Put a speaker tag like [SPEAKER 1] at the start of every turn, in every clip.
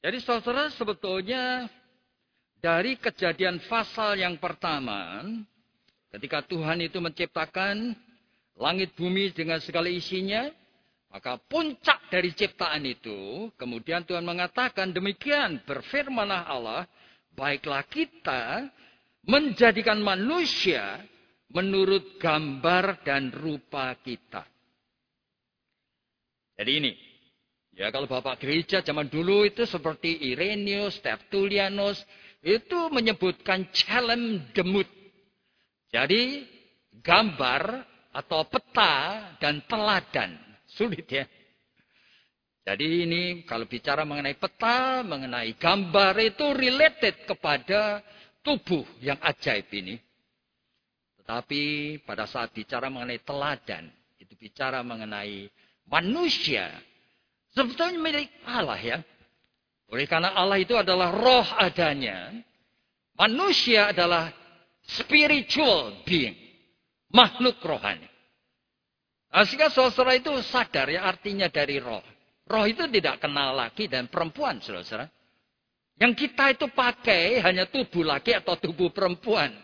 [SPEAKER 1] Jadi saudara sebetulnya dari kejadian pasal yang pertama, ketika Tuhan itu menciptakan langit bumi dengan segala isinya, maka puncak dari ciptaan itu, kemudian Tuhan mengatakan demikian, berfirmanlah Allah, baiklah kita menjadikan manusia menurut gambar dan rupa kita. Jadi ini, Ya kalau Bapak gereja zaman dulu itu seperti Irenaeus, Tertullianus, itu menyebutkan challenge demut. Jadi gambar atau peta dan teladan. Sulit ya. Jadi ini kalau bicara mengenai peta, mengenai gambar itu related kepada tubuh yang ajaib ini. Tetapi pada saat bicara mengenai teladan, itu bicara mengenai manusia Sebetulnya milik Allah ya. Oleh karena Allah itu adalah roh adanya. Manusia adalah spiritual being. Makhluk rohani. Nah, sehingga saudara itu sadar ya artinya dari roh. Roh itu tidak kenal laki dan perempuan saudara. Yang kita itu pakai hanya tubuh laki atau tubuh perempuan.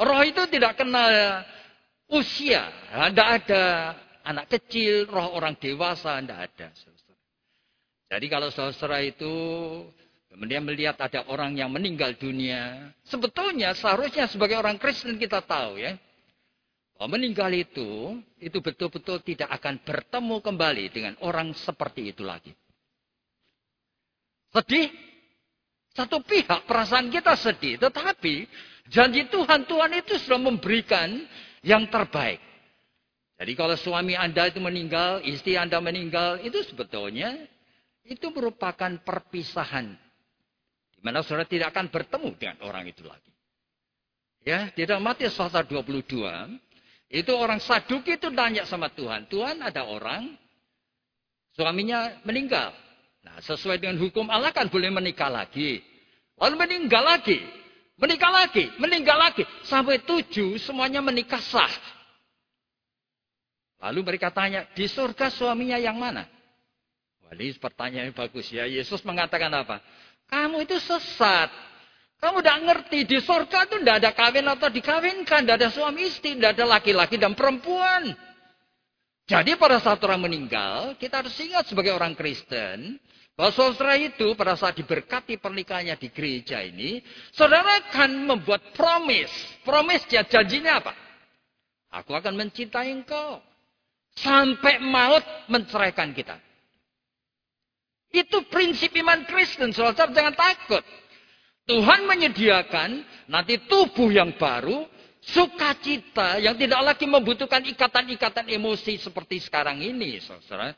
[SPEAKER 1] Roh itu tidak kenal usia. Tidak ada anak kecil, roh orang dewasa, tidak ada. Jadi kalau saudara itu kemudian melihat ada orang yang meninggal dunia, sebetulnya seharusnya sebagai orang Kristen kita tahu ya, bahwa meninggal itu, itu betul-betul tidak akan bertemu kembali dengan orang seperti itu lagi. Sedih, satu pihak perasaan kita sedih, tetapi janji Tuhan, Tuhan itu sudah memberikan yang terbaik. Jadi kalau suami Anda itu meninggal, istri Anda meninggal, itu sebetulnya itu merupakan perpisahan. Di mana saudara tidak akan bertemu dengan orang itu lagi. Ya, dalam Matius pasal 22, itu orang Saduki itu tanya sama Tuhan, Tuhan ada orang suaminya meninggal. Nah, sesuai dengan hukum Allah kan boleh menikah lagi. Lalu meninggal lagi. Menikah lagi, meninggal lagi. Sampai tujuh semuanya menikah sah. Lalu mereka tanya, di surga suaminya yang mana? Ini pertanyaan yang bagus ya. Yesus mengatakan apa? Kamu itu sesat. Kamu tidak ngerti di surga itu tidak ada kawin atau dikawinkan, tidak ada suami istri, tidak ada laki-laki dan perempuan. Jadi pada saat orang meninggal, kita harus ingat sebagai orang Kristen, bahwa saudara itu pada saat diberkati pernikahannya di gereja ini, saudara akan membuat promise. Promise dia janjinya apa? Aku akan mencintai engkau. Sampai maut menceraikan kita. Itu prinsip iman Kristen. Saudara jangan takut. Tuhan menyediakan nanti tubuh yang baru, sukacita yang tidak lagi membutuhkan ikatan-ikatan emosi seperti sekarang ini, saudara.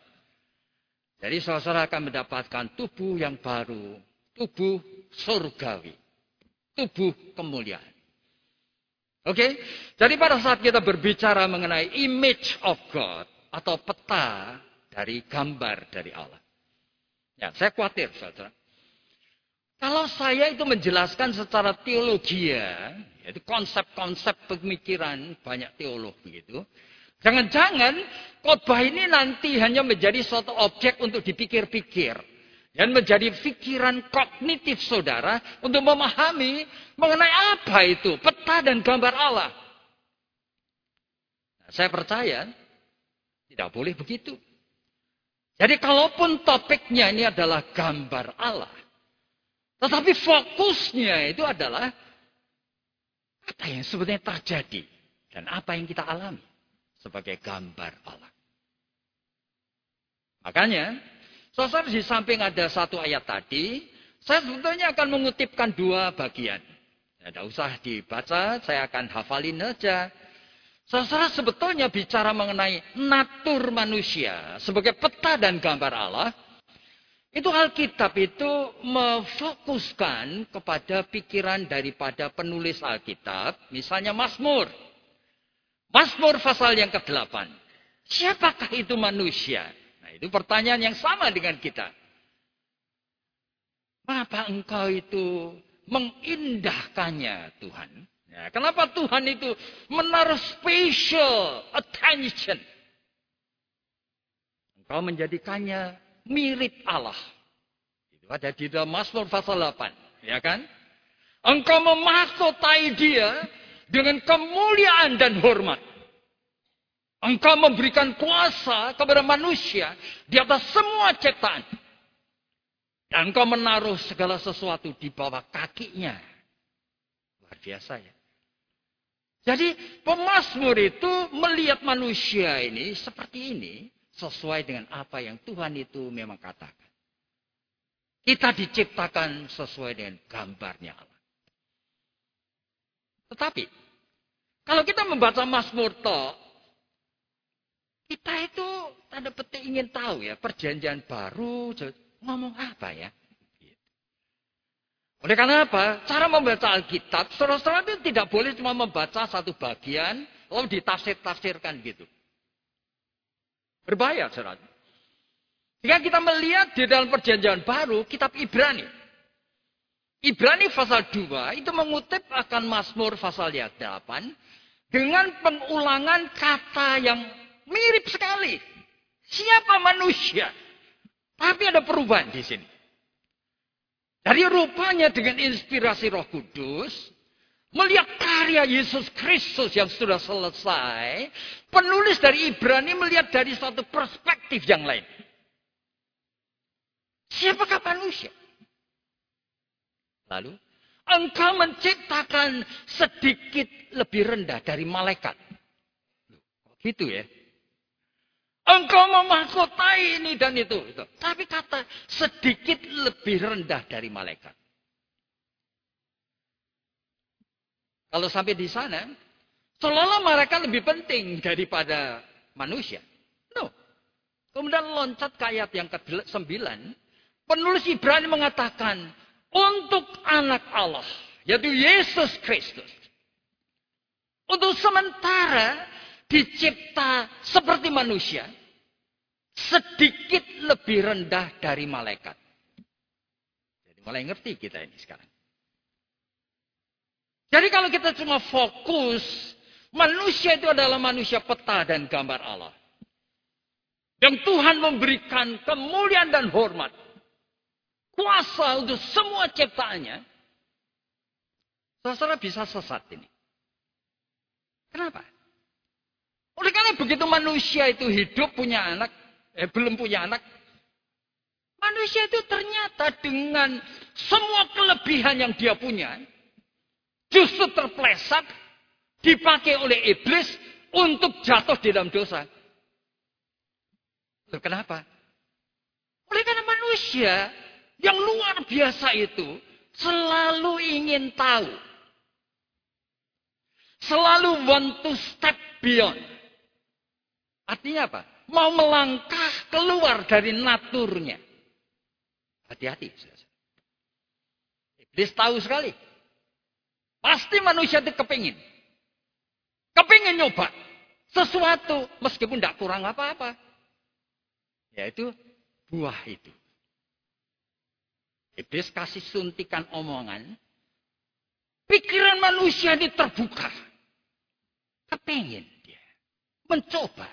[SPEAKER 1] Jadi saudara akan mendapatkan tubuh yang baru, tubuh surgawi, tubuh kemuliaan. Oke, okay? jadi pada saat kita berbicara mengenai image of God atau peta dari gambar dari Allah. Ya, saya khawatir, saudara. Kalau saya itu menjelaskan secara teologi ya, itu konsep-konsep pemikiran banyak teolog begitu. Jangan-jangan khotbah ini nanti hanya menjadi suatu objek untuk dipikir-pikir. Dan menjadi pikiran kognitif saudara untuk memahami mengenai apa itu peta dan gambar Allah. Nah, saya percaya tidak boleh begitu. Jadi kalaupun topiknya ini adalah gambar Allah. Tetapi fokusnya itu adalah apa yang sebenarnya terjadi. Dan apa yang kita alami sebagai gambar Allah. Makanya, saudara di samping ada satu ayat tadi, saya sebetulnya akan mengutipkan dua bagian. Tidak usah dibaca, saya akan hafalin aja. Saudara sebetulnya bicara mengenai natur manusia sebagai peta dan gambar Allah. Itu Alkitab itu memfokuskan kepada pikiran daripada penulis Alkitab. Misalnya Mazmur. Mazmur pasal yang ke-8. Siapakah itu manusia? Nah itu pertanyaan yang sama dengan kita. Mengapa engkau itu mengindahkannya Tuhan? Ya, kenapa Tuhan itu menaruh special attention? Engkau menjadikannya mirip Allah. Itu Pada di dalam Mazmur pasal 8. Ya kan? Engkau memahkotai dia dengan kemuliaan dan hormat. Engkau memberikan kuasa kepada manusia di atas semua ciptaan. Dan engkau menaruh segala sesuatu di bawah kakinya. Luar biasa ya. Jadi pemazmur itu melihat manusia ini seperti ini. Sesuai dengan apa yang Tuhan itu memang katakan. Kita diciptakan sesuai dengan gambarnya Allah. Tetapi, kalau kita membaca Mazmur Tok, kita itu tanda petik ingin tahu ya, perjanjian baru ngomong apa ya. Oleh karena apa? Cara membaca Alkitab, saudara-saudara itu tidak boleh cuma membaca satu bagian, lalu ditafsir-tafsirkan gitu. Berbahaya, saudara. Jika kita melihat di dalam perjanjian baru, kitab Ibrani. Ibrani pasal 2 itu mengutip akan Mazmur pasal 8 dengan pengulangan kata yang mirip sekali. Siapa manusia? Tapi ada perubahan di sini. Dari rupanya dengan inspirasi roh kudus, melihat karya Yesus Kristus yang sudah selesai, penulis dari Ibrani melihat dari satu perspektif yang lain. Siapakah manusia? Lalu, engkau menciptakan sedikit lebih rendah dari malaikat. Gitu ya. Engkau memahkotai ini dan itu, itu. Tapi kata sedikit lebih rendah dari malaikat. Kalau sampai di sana, seolah-olah mereka lebih penting daripada manusia. No. Kemudian loncat ke ayat yang ke-9. Penulis Ibrani mengatakan, untuk anak Allah, yaitu Yesus Kristus. Untuk sementara dicipta seperti manusia, sedikit lebih rendah dari malaikat. Jadi mulai ngerti kita ini sekarang. Jadi kalau kita cuma fokus, manusia itu adalah manusia peta dan gambar Allah. Yang Tuhan memberikan kemuliaan dan hormat. Kuasa untuk semua ciptaannya. Saudara bisa sesat ini. Kenapa? Oleh karena begitu manusia itu hidup punya anak, eh belum punya anak, manusia itu ternyata dengan semua kelebihan yang dia punya, justru terpleset, dipakai oleh iblis untuk jatuh di dalam dosa. Loh, kenapa? Oleh karena manusia yang luar biasa itu selalu ingin tahu. Selalu want to step beyond. Artinya apa? Mau melangkah keluar dari naturnya. Hati-hati. Iblis tahu sekali. Pasti manusia itu kepingin. Kepingin nyoba. Sesuatu meskipun tidak kurang apa-apa. Yaitu buah itu. Iblis kasih suntikan omongan. Pikiran manusia ini terbuka. Kepingin dia. Mencoba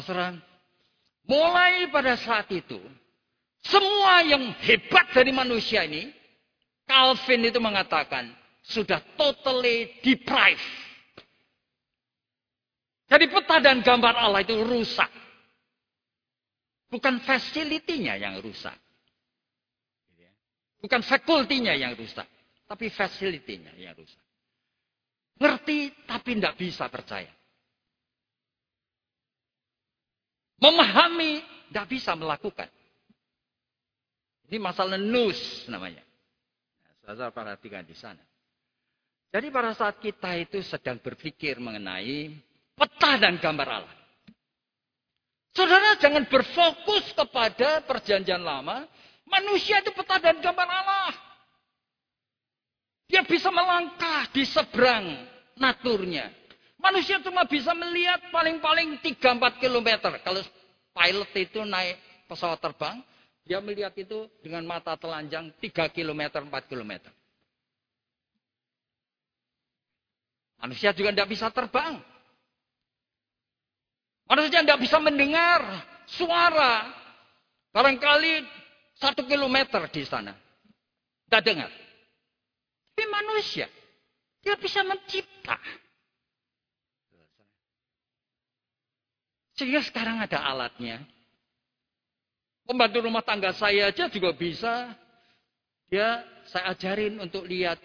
[SPEAKER 1] Saudara, mulai pada saat itu, semua yang hebat dari manusia ini, Calvin itu mengatakan, sudah totally deprived. Jadi peta dan gambar Allah itu rusak. Bukan facility-nya yang rusak. Bukan fakultinya yang rusak. Tapi facility-nya yang rusak. Ngerti tapi tidak bisa percaya. Memahami, tidak bisa melakukan. Ini masalah nus namanya. Nah, saya perhatikan di sana. Jadi pada saat kita itu sedang berpikir mengenai peta dan gambar Allah. Saudara jangan berfokus kepada perjanjian lama. Manusia itu peta dan gambar Allah. Dia bisa melangkah di seberang naturnya. Manusia cuma bisa melihat paling-paling 3-4 km. Kalau pilot itu naik pesawat terbang, dia melihat itu dengan mata telanjang 3 km, 4 km. Manusia juga tidak bisa terbang. Manusia tidak bisa mendengar suara Barangkali satu kilometer di sana. Tidak dengar. Tapi manusia, dia bisa mencipta. Sehingga sekarang ada alatnya. Pembantu rumah tangga saya aja juga bisa. Dia saya ajarin untuk lihat.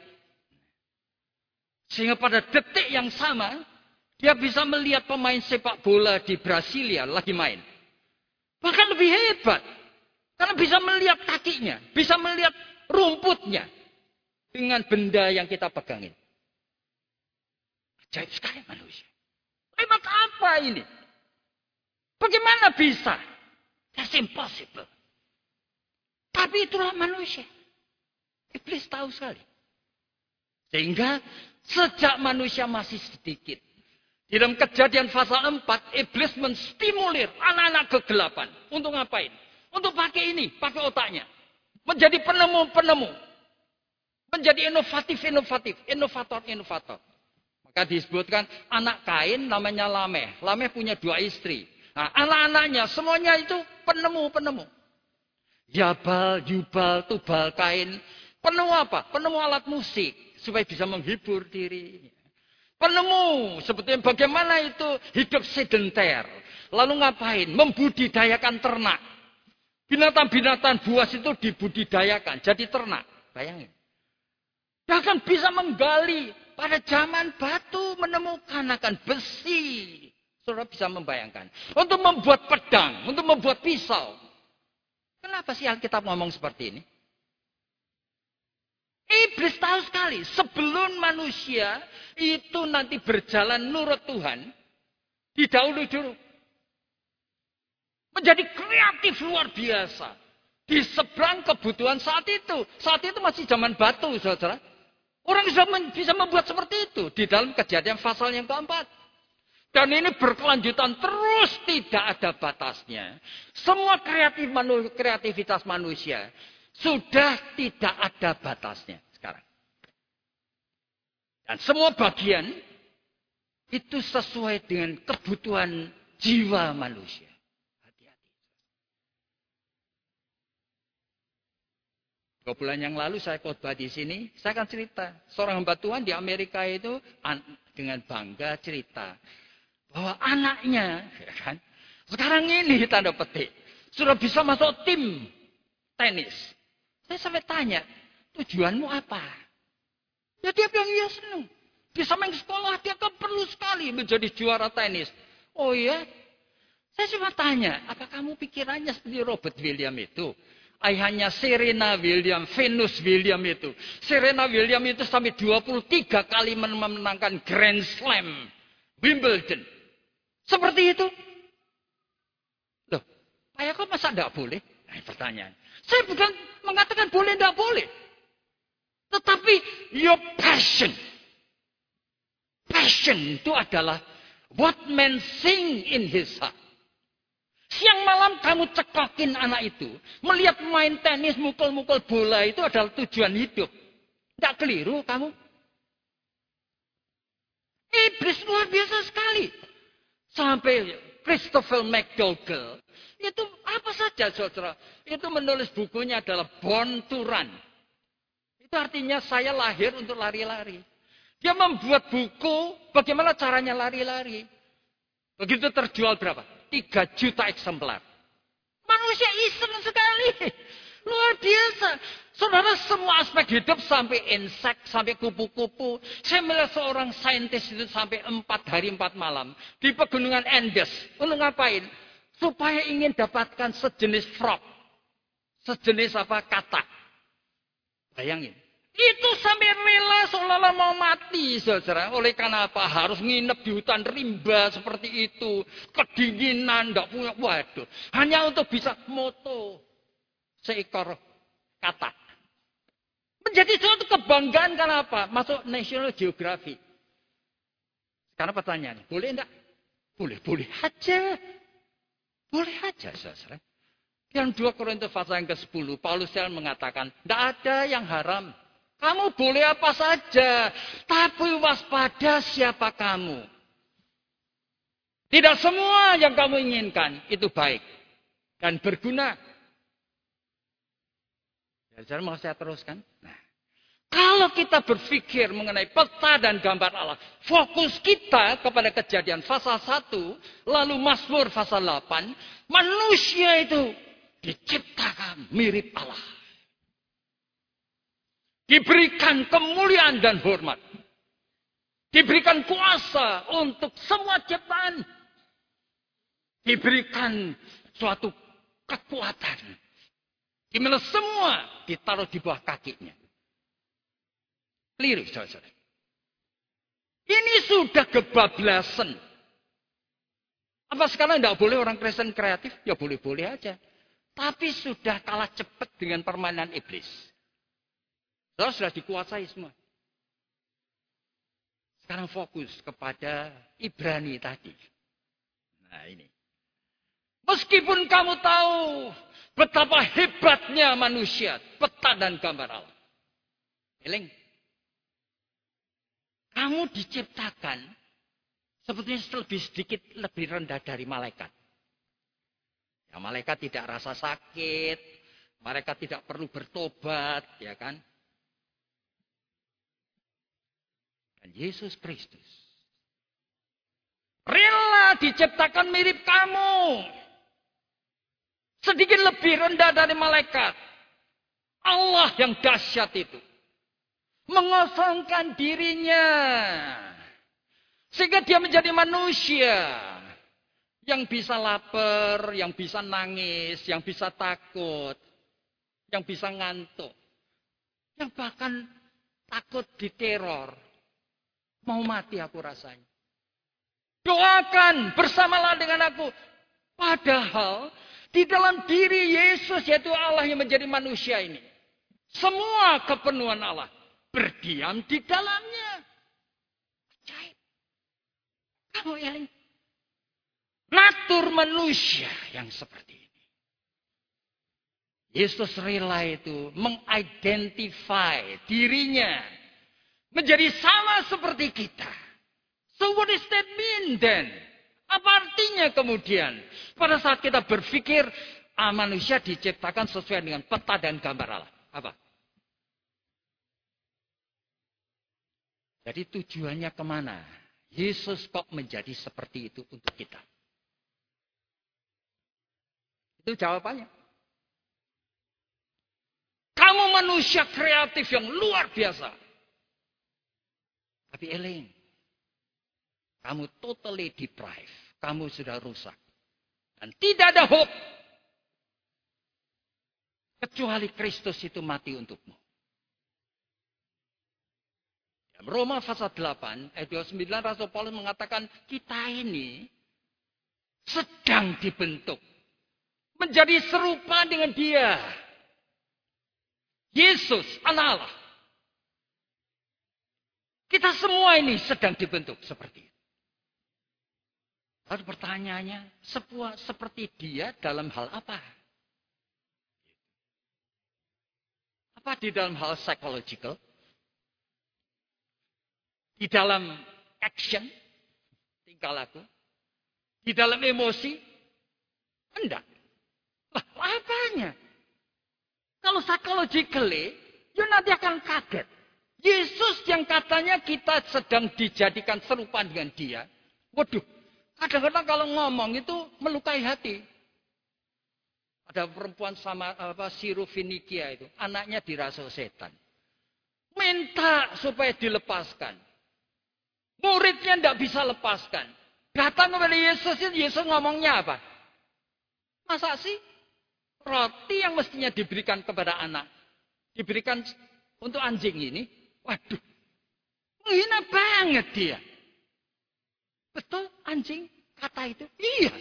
[SPEAKER 1] Sehingga pada detik yang sama, dia bisa melihat pemain sepak bola di Brasilia lagi main. Bahkan lebih hebat. Karena bisa melihat kakinya, bisa melihat rumputnya dengan benda yang kita pegangin. Ajaib sekali manusia. Hebat apa ini? Bagaimana bisa? That's impossible. Tapi itulah manusia. Iblis tahu sekali. Sehingga sejak manusia masih sedikit. Di dalam kejadian pasal 4, iblis menstimulir anak-anak kegelapan. Untuk ngapain? Untuk pakai ini, pakai otaknya. Menjadi penemu-penemu. Menjadi inovatif-inovatif. Inovator-inovator. Maka disebutkan anak kain namanya Lameh. Lameh punya dua istri. Nah, anak-anaknya semuanya itu penemu-penemu. Yabal, Yubal, Tubal, Kain. Penemu apa? Penemu alat musik. Supaya bisa menghibur diri. Penemu. Sebetulnya bagaimana itu hidup sedenter. Lalu ngapain? Membudidayakan ternak. Binatang-binatang buas itu dibudidayakan, jadi ternak. Bayangin. Bahkan bisa menggali pada zaman batu menemukan akan besi. Saudara bisa membayangkan. Untuk membuat pedang, untuk membuat pisau. Kenapa sih Alkitab ngomong seperti ini? Iblis tahu sekali, sebelum manusia itu nanti berjalan nurut Tuhan, didahului dulu Menjadi kreatif luar biasa. Di seberang kebutuhan saat itu. Saat itu masih zaman batu, saudara. Orang bisa, bisa membuat seperti itu. Di dalam kejadian pasal yang keempat. Dan ini berkelanjutan terus tidak ada batasnya. Semua kreatif manu, kreativitas manusia sudah tidak ada batasnya sekarang. Dan semua bagian itu sesuai dengan kebutuhan jiwa manusia. Dua bulan yang lalu saya khotbah di sini, saya akan cerita. Seorang hamba Tuhan di Amerika itu dengan bangga cerita bahwa anaknya, ya kan, sekarang ini tanda petik, sudah bisa masuk tim tenis. Saya sampai tanya, tujuanmu apa? Ya dia bilang, iya senang. Bisa main sekolah, dia kan perlu sekali menjadi juara tenis. Oh iya? Saya cuma tanya, apa kamu pikirannya seperti Robert William itu? ayahnya Serena William, Venus William itu. Serena William itu sampai 23 kali memenangkan Grand Slam Wimbledon. Seperti itu. Loh, ayah kok masa tidak boleh? Nah, pertanyaan. Saya bukan mengatakan boleh tidak boleh. Tetapi your passion. Passion itu adalah what man sing in his heart. Siang malam kamu cekokin anak itu. Melihat main tenis, mukul-mukul bola itu adalah tujuan hidup. Tidak keliru kamu. Iblis luar biasa sekali. Sampai Christopher McDougall. Itu apa saja saudara. Itu menulis bukunya adalah Born to Run. Itu artinya saya lahir untuk lari-lari. Dia membuat buku bagaimana caranya lari-lari. Begitu terjual berapa? 3 juta eksemplar. Manusia iseng sekali. Luar biasa. Saudara, semua aspek hidup sampai insek, sampai kupu-kupu. Saya melihat seorang saintis itu sampai empat hari empat malam. Di pegunungan Andes. Untuk ngapain? Supaya ingin dapatkan sejenis frog. Sejenis apa? Katak. Bayangin. Itu sampai rela seolah-olah mau mati, saudara. Oleh karena apa? Harus nginep di hutan rimba seperti itu. Kedinginan, tidak punya. Waduh. Hanya untuk bisa moto seekor kata. Menjadi suatu kebanggaan karena apa? Masuk National Geographic. Karena pertanyaan, boleh enggak? Boleh, boleh aja. Boleh aja, saudara. Yang dua Korintus pasal yang ke-10, Paulus mengatakan, tidak ada yang haram. Kamu boleh apa saja, tapi waspada siapa kamu. Tidak semua yang kamu inginkan itu baik dan berguna. Jadi mau saya teruskan? Nah, kalau kita berpikir mengenai peta dan gambar Allah, fokus kita kepada kejadian pasal 1, lalu Mazmur pasal 8, manusia itu diciptakan mirip Allah. Diberikan kemuliaan dan hormat. Diberikan kuasa untuk semua ciptaan. Diberikan suatu kekuatan. Di mana semua ditaruh di bawah kakinya. Keliru, saudara-saudara. Ini sudah kebablasan. Apa sekarang tidak boleh orang Kristen kreatif? Ya boleh-boleh aja. Tapi sudah kalah cepat dengan permainan iblis. Saudara sudah dikuasai semua. Sekarang fokus kepada Ibrani tadi. Nah ini. Meskipun kamu tahu betapa hebatnya manusia, peta dan gambar Allah. Eling. Kamu diciptakan sebetulnya lebih sedikit lebih rendah dari malaikat. Ya, malaikat tidak rasa sakit, mereka tidak perlu bertobat, ya kan? Dan Yesus Kristus. Rela diciptakan mirip kamu. Sedikit lebih rendah dari malaikat. Allah yang dahsyat itu. Mengosongkan dirinya. Sehingga dia menjadi manusia. Yang bisa lapar, yang bisa nangis, yang bisa takut. Yang bisa ngantuk. Yang bahkan takut diteror. Mau mati aku rasanya. Doakan bersamalah dengan aku. Padahal di dalam diri Yesus yaitu Allah yang menjadi manusia ini. Semua kepenuhan Allah berdiam di dalamnya. Ajaib. Kamu yang natur manusia yang seperti ini. Yesus rela itu mengidentify dirinya menjadi sama seperti kita. So what does that mean then? Apa artinya kemudian? Pada saat kita berpikir ah, manusia diciptakan sesuai dengan peta dan gambar Allah. Apa? Jadi tujuannya ke mana? Yesus kok menjadi seperti itu untuk kita? Itu jawabannya. Kamu manusia kreatif yang luar biasa. Tapi Eling, kamu totally deprived. Kamu sudah rusak. Dan tidak ada hope. Kecuali Kristus itu mati untukmu. Roma pasal 8 ayat 29 Rasul Paulus mengatakan kita ini sedang dibentuk menjadi serupa dengan dia. Yesus anak Allah. Kita semua ini sedang dibentuk seperti. Lalu pertanyaannya, sebuah seperti dia dalam hal apa? Apa di dalam hal psychological? Di dalam action? Tingkah laku? Di dalam emosi? Enggak. Lah, apanya? Kalau psychologically, you nanti akan kaget. Yesus yang katanya kita sedang dijadikan serupa dengan dia. Waduh, kadang-kadang kalau ngomong itu melukai hati. Ada perempuan sama apa Sirofinikia itu, anaknya dirasuh setan. Minta supaya dilepaskan. Muridnya tidak bisa lepaskan. Datang kepada Yesus, Yesus ngomongnya apa? Masa sih roti yang mestinya diberikan kepada anak, diberikan untuk anjing ini, Waduh, menghina banget dia. Betul anjing kata itu? Iya.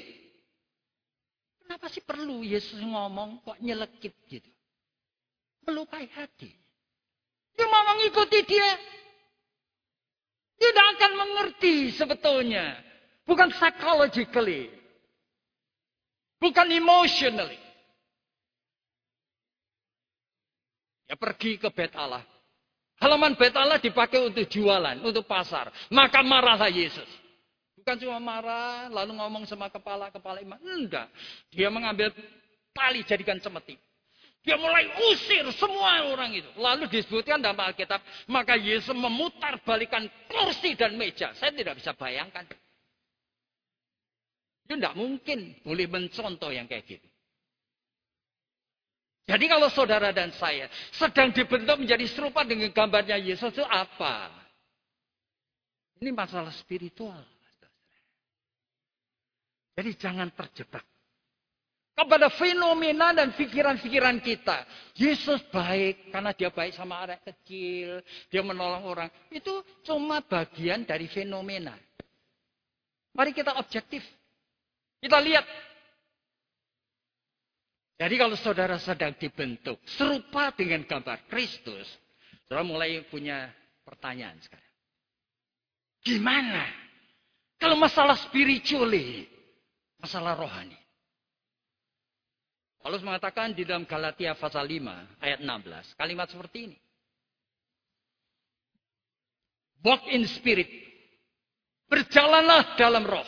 [SPEAKER 1] Kenapa sih perlu Yesus ngomong kok nyelekit gitu? Melukai hati. Dia mau mengikuti dia. Tidak akan mengerti sebetulnya. Bukan psychologically. Bukan emotionally. Ya pergi ke bait Allah. Halaman bait Allah dipakai untuk jualan, untuk pasar. Maka marahlah Yesus. Bukan cuma marah, lalu ngomong sama kepala-kepala iman. Enggak. Dia mengambil tali jadikan cemeti. Dia mulai usir semua orang itu. Lalu disebutkan dalam Alkitab, maka Yesus memutar balikan kursi dan meja. Saya tidak bisa bayangkan. Itu tidak mungkin boleh mencontoh yang kayak gitu. Jadi kalau saudara dan saya sedang dibentuk menjadi serupa dengan gambarnya Yesus itu apa? Ini masalah spiritual. Jadi jangan terjebak kepada fenomena dan pikiran-pikiran kita. Yesus baik karena dia baik sama anak kecil, dia menolong orang. Itu cuma bagian dari fenomena. Mari kita objektif. Kita lihat. Jadi kalau saudara sedang dibentuk serupa dengan gambar Kristus, saudara mulai punya pertanyaan sekarang. Gimana? Kalau masalah spiritually, masalah rohani. Paulus mengatakan di dalam Galatia pasal 5 ayat 16 kalimat seperti ini. Walk in spirit. Berjalanlah dalam roh.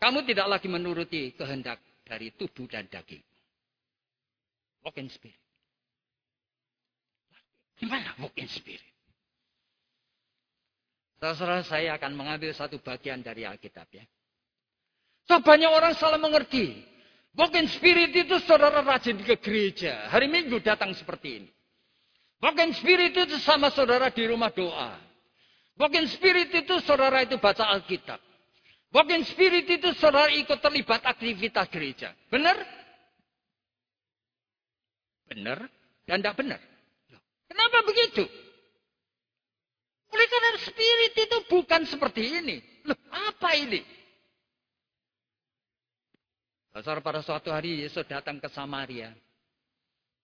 [SPEAKER 1] Kamu tidak lagi menuruti kehendak dari tubuh dan daging. Walk in spirit. Gimana walk in spirit? Saudara saya akan mengambil satu bagian dari Alkitab ya. So banyak orang salah mengerti. Walking spirit itu saudara rajin ke gereja. Hari Minggu datang seperti ini. Walking spirit itu sama saudara di rumah doa. Walking spirit itu saudara itu baca Alkitab. Walking spirit itu saudara ikut terlibat aktivitas gereja. Benar? Benar dan tidak benar. Kenapa begitu? Oleh karena spirit itu bukan seperti ini. Loh, apa ini? Pasar pada suatu hari Yesus datang ke Samaria.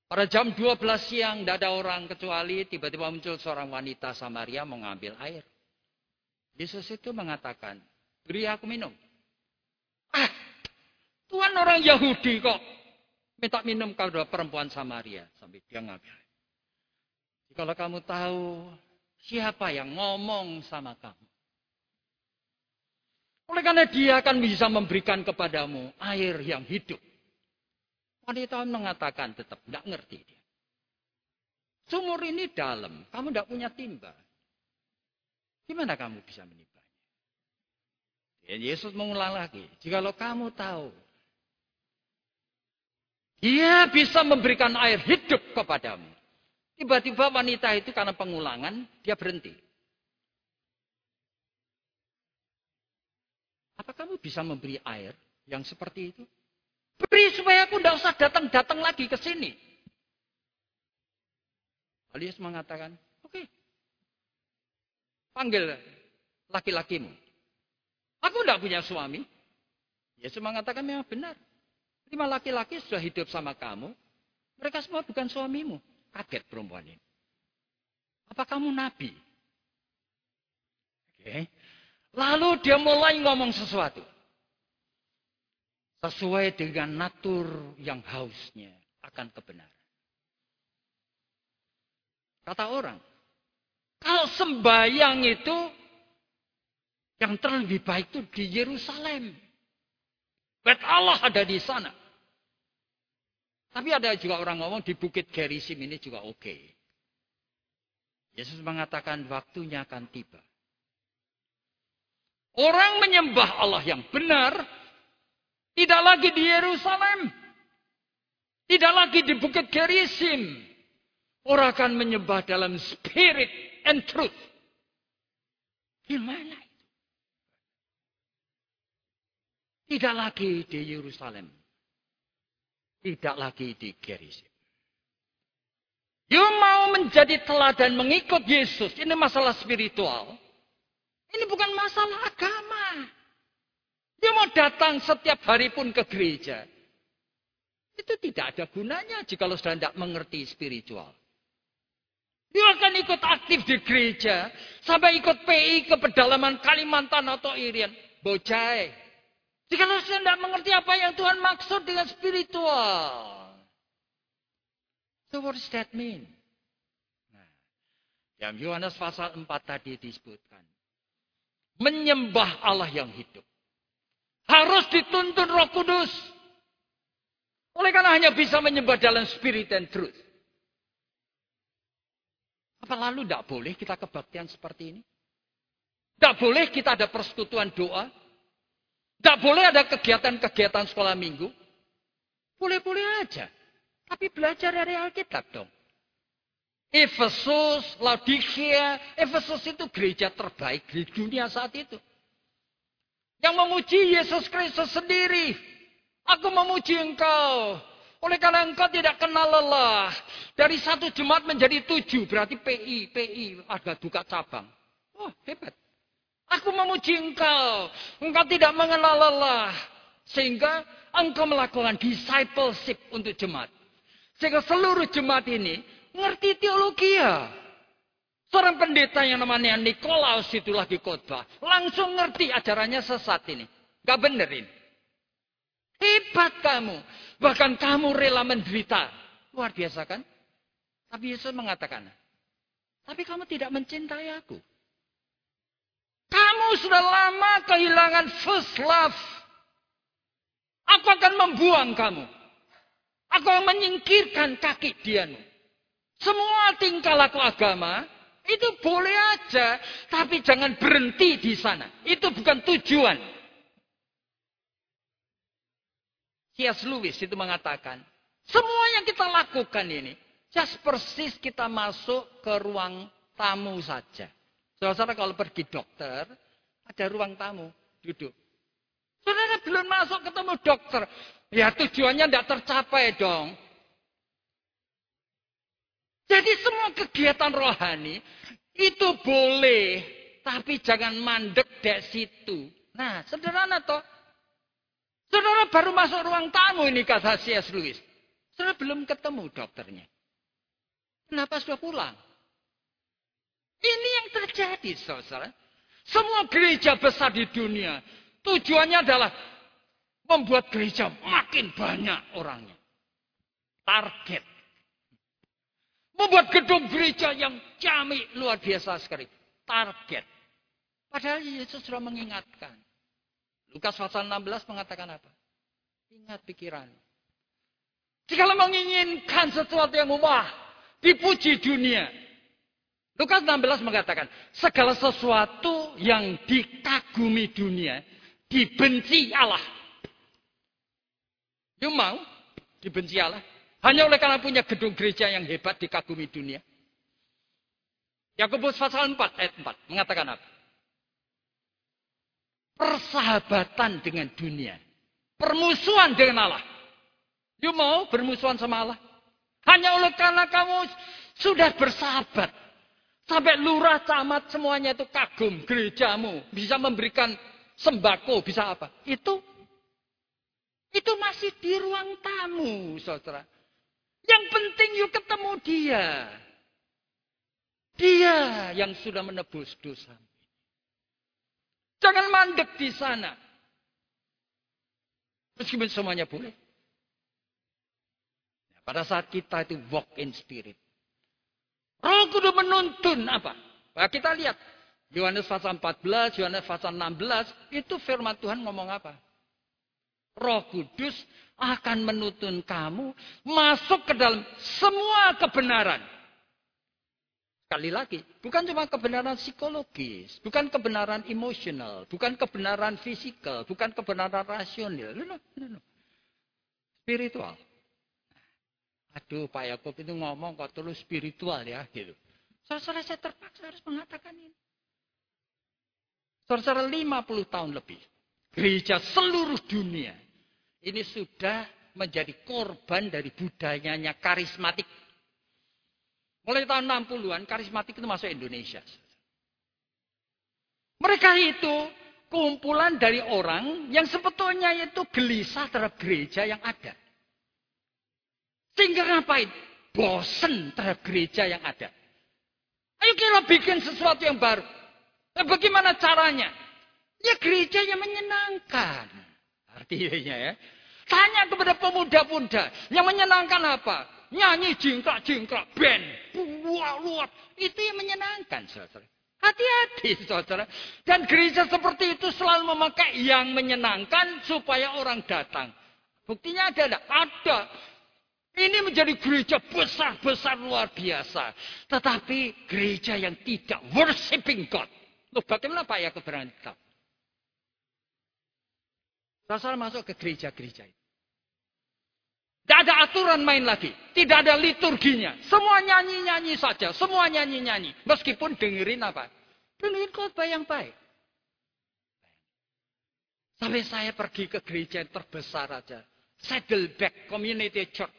[SPEAKER 1] Pada jam 12 siang tidak ada orang kecuali tiba-tiba muncul seorang wanita Samaria mengambil air. Yesus itu mengatakan, beri aku minum. Ah, Tuhan orang Yahudi kok minta minum kalau perempuan Samaria. Sampai dia ngambil. Kalau kamu tahu siapa yang ngomong sama kamu. Oleh karena dia akan bisa memberikan kepadamu air yang hidup. Wanita mengatakan tetap tidak ngerti dia. Sumur ini dalam, kamu tidak punya timba. Gimana kamu bisa menimbanya? Dan Yesus mengulang lagi, jikalau kamu tahu, dia bisa memberikan air hidup kepadamu. Tiba-tiba wanita itu karena pengulangan, dia berhenti. Apa kamu bisa memberi air yang seperti itu? Beri supaya aku tidak usah datang-datang lagi ke sini. Alias mengatakan, oke. Okay. Panggil laki-lakimu. Aku tidak punya suami. Yesus mengatakan memang benar. Lima laki-laki sudah hidup sama kamu. Mereka semua bukan suamimu. Kaget perempuan ini. Apa kamu nabi? Oke. Lalu dia mulai ngomong sesuatu. Sesuai dengan natur yang hausnya akan kebenaran. Kata orang, kalau sembayang itu yang terlebih baik itu di Yerusalem. Bet Allah ada di sana. Tapi ada juga orang ngomong di Bukit Gerisim ini juga oke. Okay. Yesus mengatakan waktunya akan tiba. Orang menyembah Allah yang benar tidak lagi di Yerusalem. Tidak lagi di Bukit Gerisim. Orang akan menyembah dalam spirit and truth. Gimana itu? Tidak lagi di Yerusalem. Tidak lagi di Gerisim. You mau menjadi teladan mengikut Yesus. Ini masalah spiritual. Ini bukan masalah agama. Dia mau datang setiap hari pun ke gereja. Itu tidak ada gunanya jika lo sudah tidak mengerti spiritual. Dia akan ikut aktif di gereja. Sampai ikut PI ke pedalaman Kalimantan atau Irian. Bocai. Jika lo sudah tidak mengerti apa yang Tuhan maksud dengan spiritual. So what does that mean? Nah, yang Yohanes pasal 4 tadi disebutkan menyembah Allah yang hidup. Harus dituntun roh kudus. Oleh karena hanya bisa menyembah dalam spirit and truth. Apa lalu tidak boleh kita kebaktian seperti ini? Tidak boleh kita ada persekutuan doa? Tidak boleh ada kegiatan-kegiatan sekolah minggu? Boleh-boleh aja. Tapi belajar dari Alkitab dong. Efesus, Laodikia, Efesus itu gereja terbaik di dunia saat itu. Yang memuji Yesus Kristus sendiri. Aku memuji engkau. Oleh karena engkau tidak kenal lelah. Dari satu jemaat menjadi tujuh. Berarti PI, PI. Ada duka cabang. Wah, oh, hebat. Aku memuji engkau. Engkau tidak mengenal lelah. Sehingga engkau melakukan discipleship untuk jemaat. Sehingga seluruh jemaat ini ngerti teologi ya. Seorang pendeta yang namanya Nikolaus itu lagi khotbah. Langsung ngerti ajarannya sesat ini. Gak benerin. Hebat kamu. Bahkan kamu rela menderita. Luar biasa kan? Tapi Yesus mengatakan. Tapi kamu tidak mencintai aku. Kamu sudah lama kehilangan first love. Aku akan membuang kamu. Aku akan menyingkirkan kaki diamu. Semua tingkah laku agama itu boleh aja, tapi jangan berhenti di sana. Itu bukan tujuan. C.S. Lewis itu mengatakan, semua yang kita lakukan ini, just persis kita masuk ke ruang tamu saja. Saudara kalau pergi dokter, ada ruang tamu, duduk. Saudara belum masuk ketemu dokter, ya tujuannya tidak tercapai dong. Jadi semua kegiatan rohani itu boleh, tapi jangan mandek dari situ. Nah, sederhana toh. Saudara baru masuk ruang tamu ini kata C.S. Lewis. Saudara belum ketemu dokternya. Kenapa sudah pulang? Ini yang terjadi, saudara. Semua gereja besar di dunia tujuannya adalah membuat gereja makin banyak orangnya. Target Membuat gedung gereja yang jami luar biasa sekali. Target. Padahal Yesus sudah mengingatkan. Lukas pasal 16 mengatakan apa? Ingat pikiran. Jika menginginkan sesuatu yang mewah, dipuji dunia. Lukas 16 mengatakan, segala sesuatu yang dikagumi dunia, dibenci Allah. You mau dibenci Allah? Hanya oleh karena punya gedung gereja yang hebat dikagumi dunia. Yakobus pasal 4 ayat 4 mengatakan apa? Persahabatan dengan dunia. Permusuhan dengan Allah. You mau bermusuhan sama Allah? Hanya oleh karena kamu sudah bersahabat. Sampai lurah, camat, semuanya itu kagum gerejamu. Bisa memberikan sembako, bisa apa. Itu itu masih di ruang tamu, saudara. Yang penting yuk ketemu dia. Dia yang sudah menebus dosa. Jangan mandek di sana. Meskipun semuanya boleh. Pada saat kita itu walk in spirit. Roh Kudus menuntun apa? Nah, kita lihat. Yohanes pasal 14, Yohanes pasal 16. Itu firman Tuhan ngomong apa? Roh Kudus akan menuntun kamu masuk ke dalam semua kebenaran. Sekali lagi, bukan cuma kebenaran psikologis, bukan kebenaran emosional, bukan kebenaran fisikal, bukan kebenaran rasional. No, no, no. Spiritual. Aduh, Pak Yakob itu ngomong kok terus spiritual ya, gitu. Saudara saya terpaksa harus mengatakan ini. Saudara 50 tahun lebih. Gereja seluruh dunia ini sudah menjadi korban dari budayanya karismatik. Mulai tahun 60-an, karismatik itu masuk Indonesia. Mereka itu kumpulan dari orang yang sebetulnya itu gelisah terhadap gereja yang ada. Sehingga ngapain? Bosen terhadap gereja yang ada. Ayo kita bikin sesuatu yang baru. Nah, bagaimana caranya? Ya gereja yang menyenangkan. Artinya ya. Tanya kepada pemuda-pemuda yang menyenangkan apa? Nyanyi jingkrak-jingkrak, band, luat. Itu yang menyenangkan, saudara. Hati-hati, saudara. Dan gereja seperti itu selalu memakai yang menyenangkan supaya orang datang. Buktinya ada enggak? Ada. Ini menjadi gereja besar-besar luar biasa. Tetapi gereja yang tidak worshiping God. Loh bagaimana Pak ya kebenaran Saya masuk ke gereja-gereja itu. Tidak ada aturan main lagi. Tidak ada liturginya. Semua nyanyi-nyanyi saja. Semua nyanyi-nyanyi. Meskipun dengerin apa? Dengerin khotbah yang baik. Sampai saya pergi ke gereja yang terbesar aja. Saddleback Community Church.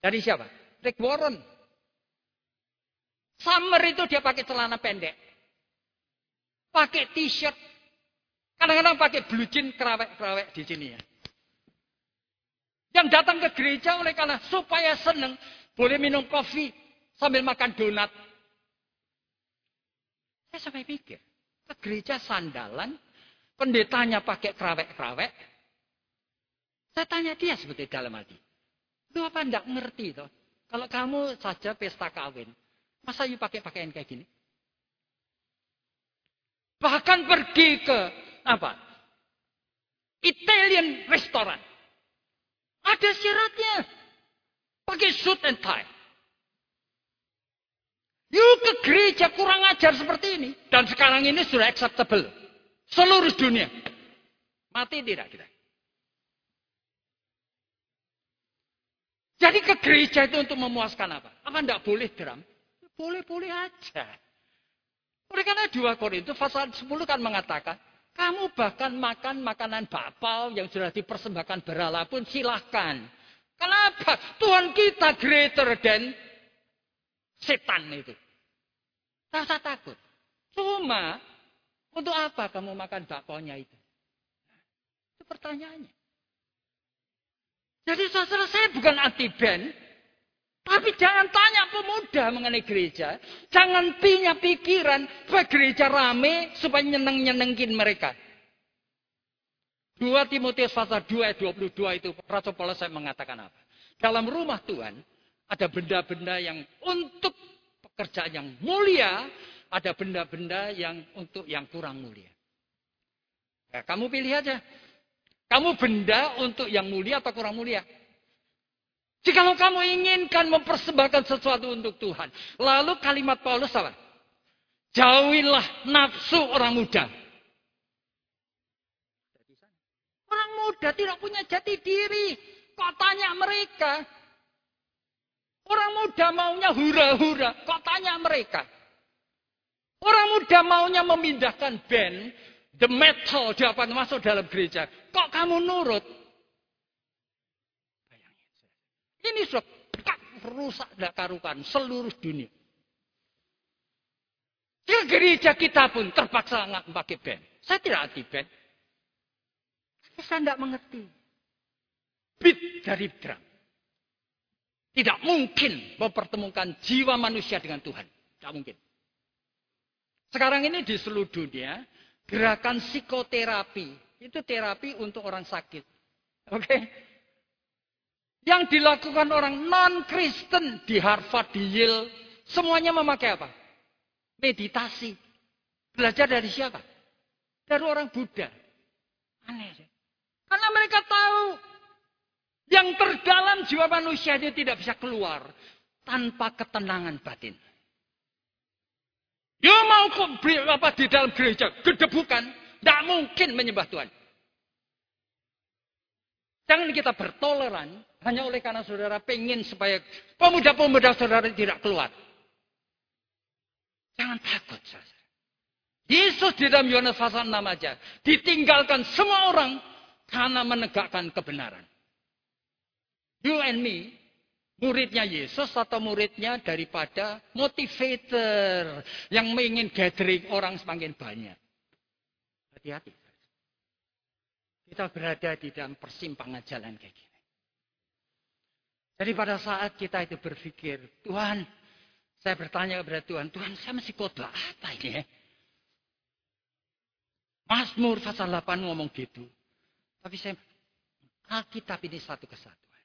[SPEAKER 1] Dari siapa? Rick Warren. Summer itu dia pakai celana pendek. Pakai t-shirt. Kadang-kadang pakai blue jean kerawek-kerawek di sini ya. Yang datang ke gereja oleh karena supaya senang. Boleh minum kopi sambil makan donat. Saya sampai pikir. Ke gereja sandalan. Pendetanya pakai kerawek-kerawek. Saya tanya dia seperti dalam hati. Lu apa enggak ngerti toh? Kalau kamu saja pesta kawin. Masa you pakai pakaian kayak gini? Bahkan pergi ke apa? Italian restoran. Ada syaratnya. Pakai suit and tie. Yuk ke gereja kurang ajar seperti ini. Dan sekarang ini sudah acceptable. Seluruh dunia. Mati tidak kita? Jadi ke gereja itu untuk memuaskan apa? Apa tidak boleh drum? Boleh-boleh aja. Oleh karena 2 Korintus pasal 10 kan mengatakan, kamu bahkan makan makanan bakpao yang sudah dipersembahkan berhala pun silahkan. Kenapa? Tuhan kita greater than setan itu. Usah takut. Cuma, untuk apa kamu makan bakpao-nya itu? Itu pertanyaannya. Jadi saudara saya bukan anti band, tapi jangan tanya pemuda mengenai gereja. Jangan punya pikiran bahwa gereja rame supaya nyeneng-nyenengin mereka. 2 Timotius pasal 2 ayat 22 itu Rasul Paulus saya mengatakan apa? Dalam rumah Tuhan ada benda-benda yang untuk pekerjaan yang mulia, ada benda-benda yang untuk yang kurang mulia. Ya, kamu pilih aja. Kamu benda untuk yang mulia atau kurang mulia? Jikalau kamu inginkan mempersembahkan sesuatu untuk Tuhan. Lalu kalimat Paulus apa? Jauhilah nafsu orang muda. Orang muda tidak punya jati diri. Kok tanya mereka? Orang muda maunya hura-hura. Kok tanya mereka? Orang muda maunya memindahkan band, the metal, dapat masuk dalam gereja. Kok kamu nurut? Ini sudah rusak tidak karukan seluruh dunia. Di gereja kita pun terpaksa nggak pakai band. Saya tidak anti band. Saya tidak mengerti. Beat dari drum. Tidak mungkin mempertemukan jiwa manusia dengan Tuhan. Tidak mungkin. Sekarang ini di seluruh dunia, gerakan psikoterapi. Itu terapi untuk orang sakit. Oke? Okay? Yang dilakukan orang non-Kristen di Harvard, di Yale, semuanya memakai apa? Meditasi. Belajar dari siapa? Dari orang Buddha. Aneh. Karena mereka tahu yang terdalam jiwa manusia itu tidak bisa keluar tanpa ketenangan batin. Ya mau apa di dalam gereja, gedebukan, tidak mungkin menyembah Tuhan. Jangan kita bertoleran hanya oleh karena saudara pengen supaya pemuda-pemuda saudara tidak keluar. Jangan takut saudara. Yesus di dalam Yohanes pasal 6 aja. Ditinggalkan semua orang karena menegakkan kebenaran. You and me, muridnya Yesus atau muridnya daripada motivator yang ingin gathering orang semakin banyak. Hati-hati. Kita berada di dalam persimpangan jalan kayak gini. Jadi pada saat kita itu berpikir, Tuhan, saya bertanya kepada Tuhan, Tuhan saya masih khotbah apa ini ya? Mazmur pasal 8 ngomong gitu. Tapi saya, Alkitab ini satu kesatuan.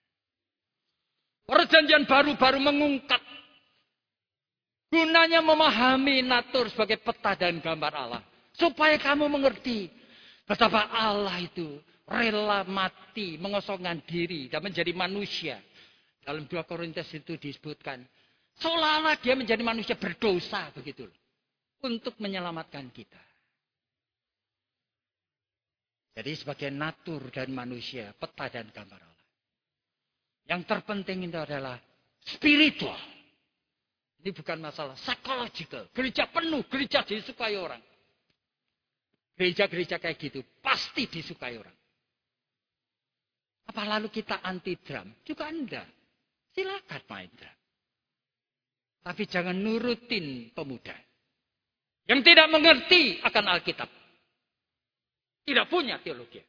[SPEAKER 1] Perjanjian baru-baru mengungkap. Gunanya memahami natur sebagai peta dan gambar Allah. Supaya kamu mengerti Betapa Allah itu rela mati, mengosongkan diri dan menjadi manusia. Dalam 2 Korintus itu disebutkan, seolah-olah dia menjadi manusia berdosa begitu untuk menyelamatkan kita. Jadi sebagai natur dan manusia, peta dan gambar Allah. Yang terpenting itu adalah spiritual. Ini bukan masalah psychological. Gereja penuh, gereja disukai orang. Gereja-gereja kayak gitu pasti disukai orang. Apa lalu kita anti drum? Juga enggak. Silakan main drum. Tapi jangan nurutin pemuda. Yang tidak mengerti akan Alkitab. Tidak punya teologi.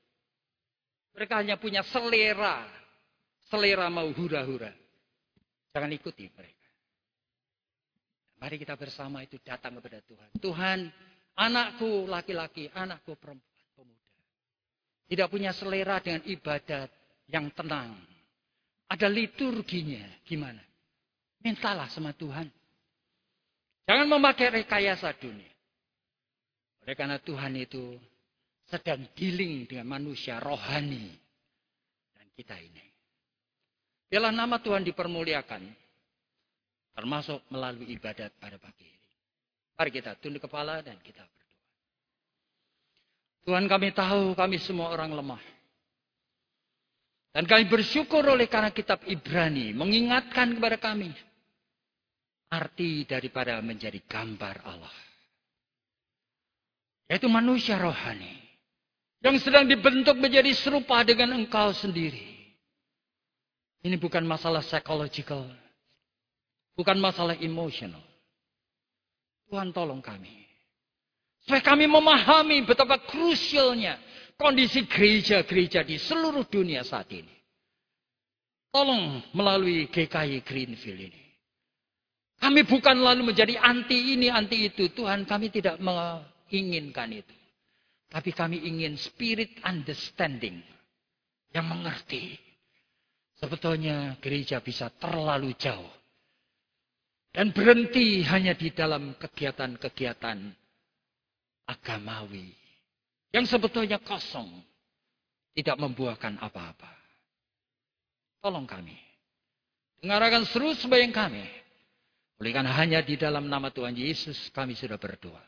[SPEAKER 1] Mereka hanya punya selera. Selera mau hura-hura. Jangan ikuti mereka. Mari kita bersama itu datang kepada Tuhan. Tuhan, anakku laki-laki, anakku perempuan, pemuda. Tidak punya selera dengan ibadat yang tenang. Ada liturginya. Gimana? Mintalah sama Tuhan. Jangan memakai rekayasa dunia. Oleh karena Tuhan itu sedang dealing dengan manusia rohani. Dan kita ini. Biarlah nama Tuhan dipermuliakan. Termasuk melalui ibadat pada pagi. Mari kita tunduk kepala dan kita berdoa. Tuhan kami tahu kami semua orang lemah. Dan kami bersyukur oleh karena kitab Ibrani mengingatkan kepada kami arti daripada menjadi gambar Allah. Yaitu manusia rohani yang sedang dibentuk menjadi serupa dengan engkau sendiri. Ini bukan masalah psychological. Bukan masalah emosional. Tuhan tolong kami. Supaya kami memahami betapa krusialnya kondisi gereja-gereja di seluruh dunia saat ini. Tolong melalui GKI Greenfield ini. Kami bukan lalu menjadi anti ini, anti itu. Tuhan kami tidak menginginkan itu. Tapi kami ingin spirit understanding. Yang mengerti. Sebetulnya gereja bisa terlalu jauh. Dan berhenti hanya di dalam kegiatan-kegiatan agamawi. Yang sebetulnya kosong. Tidak membuahkan apa-apa. Tolong kami. Dengarkan seru sebayang kami. Oleh hanya di dalam nama Tuhan Yesus kami sudah berdoa.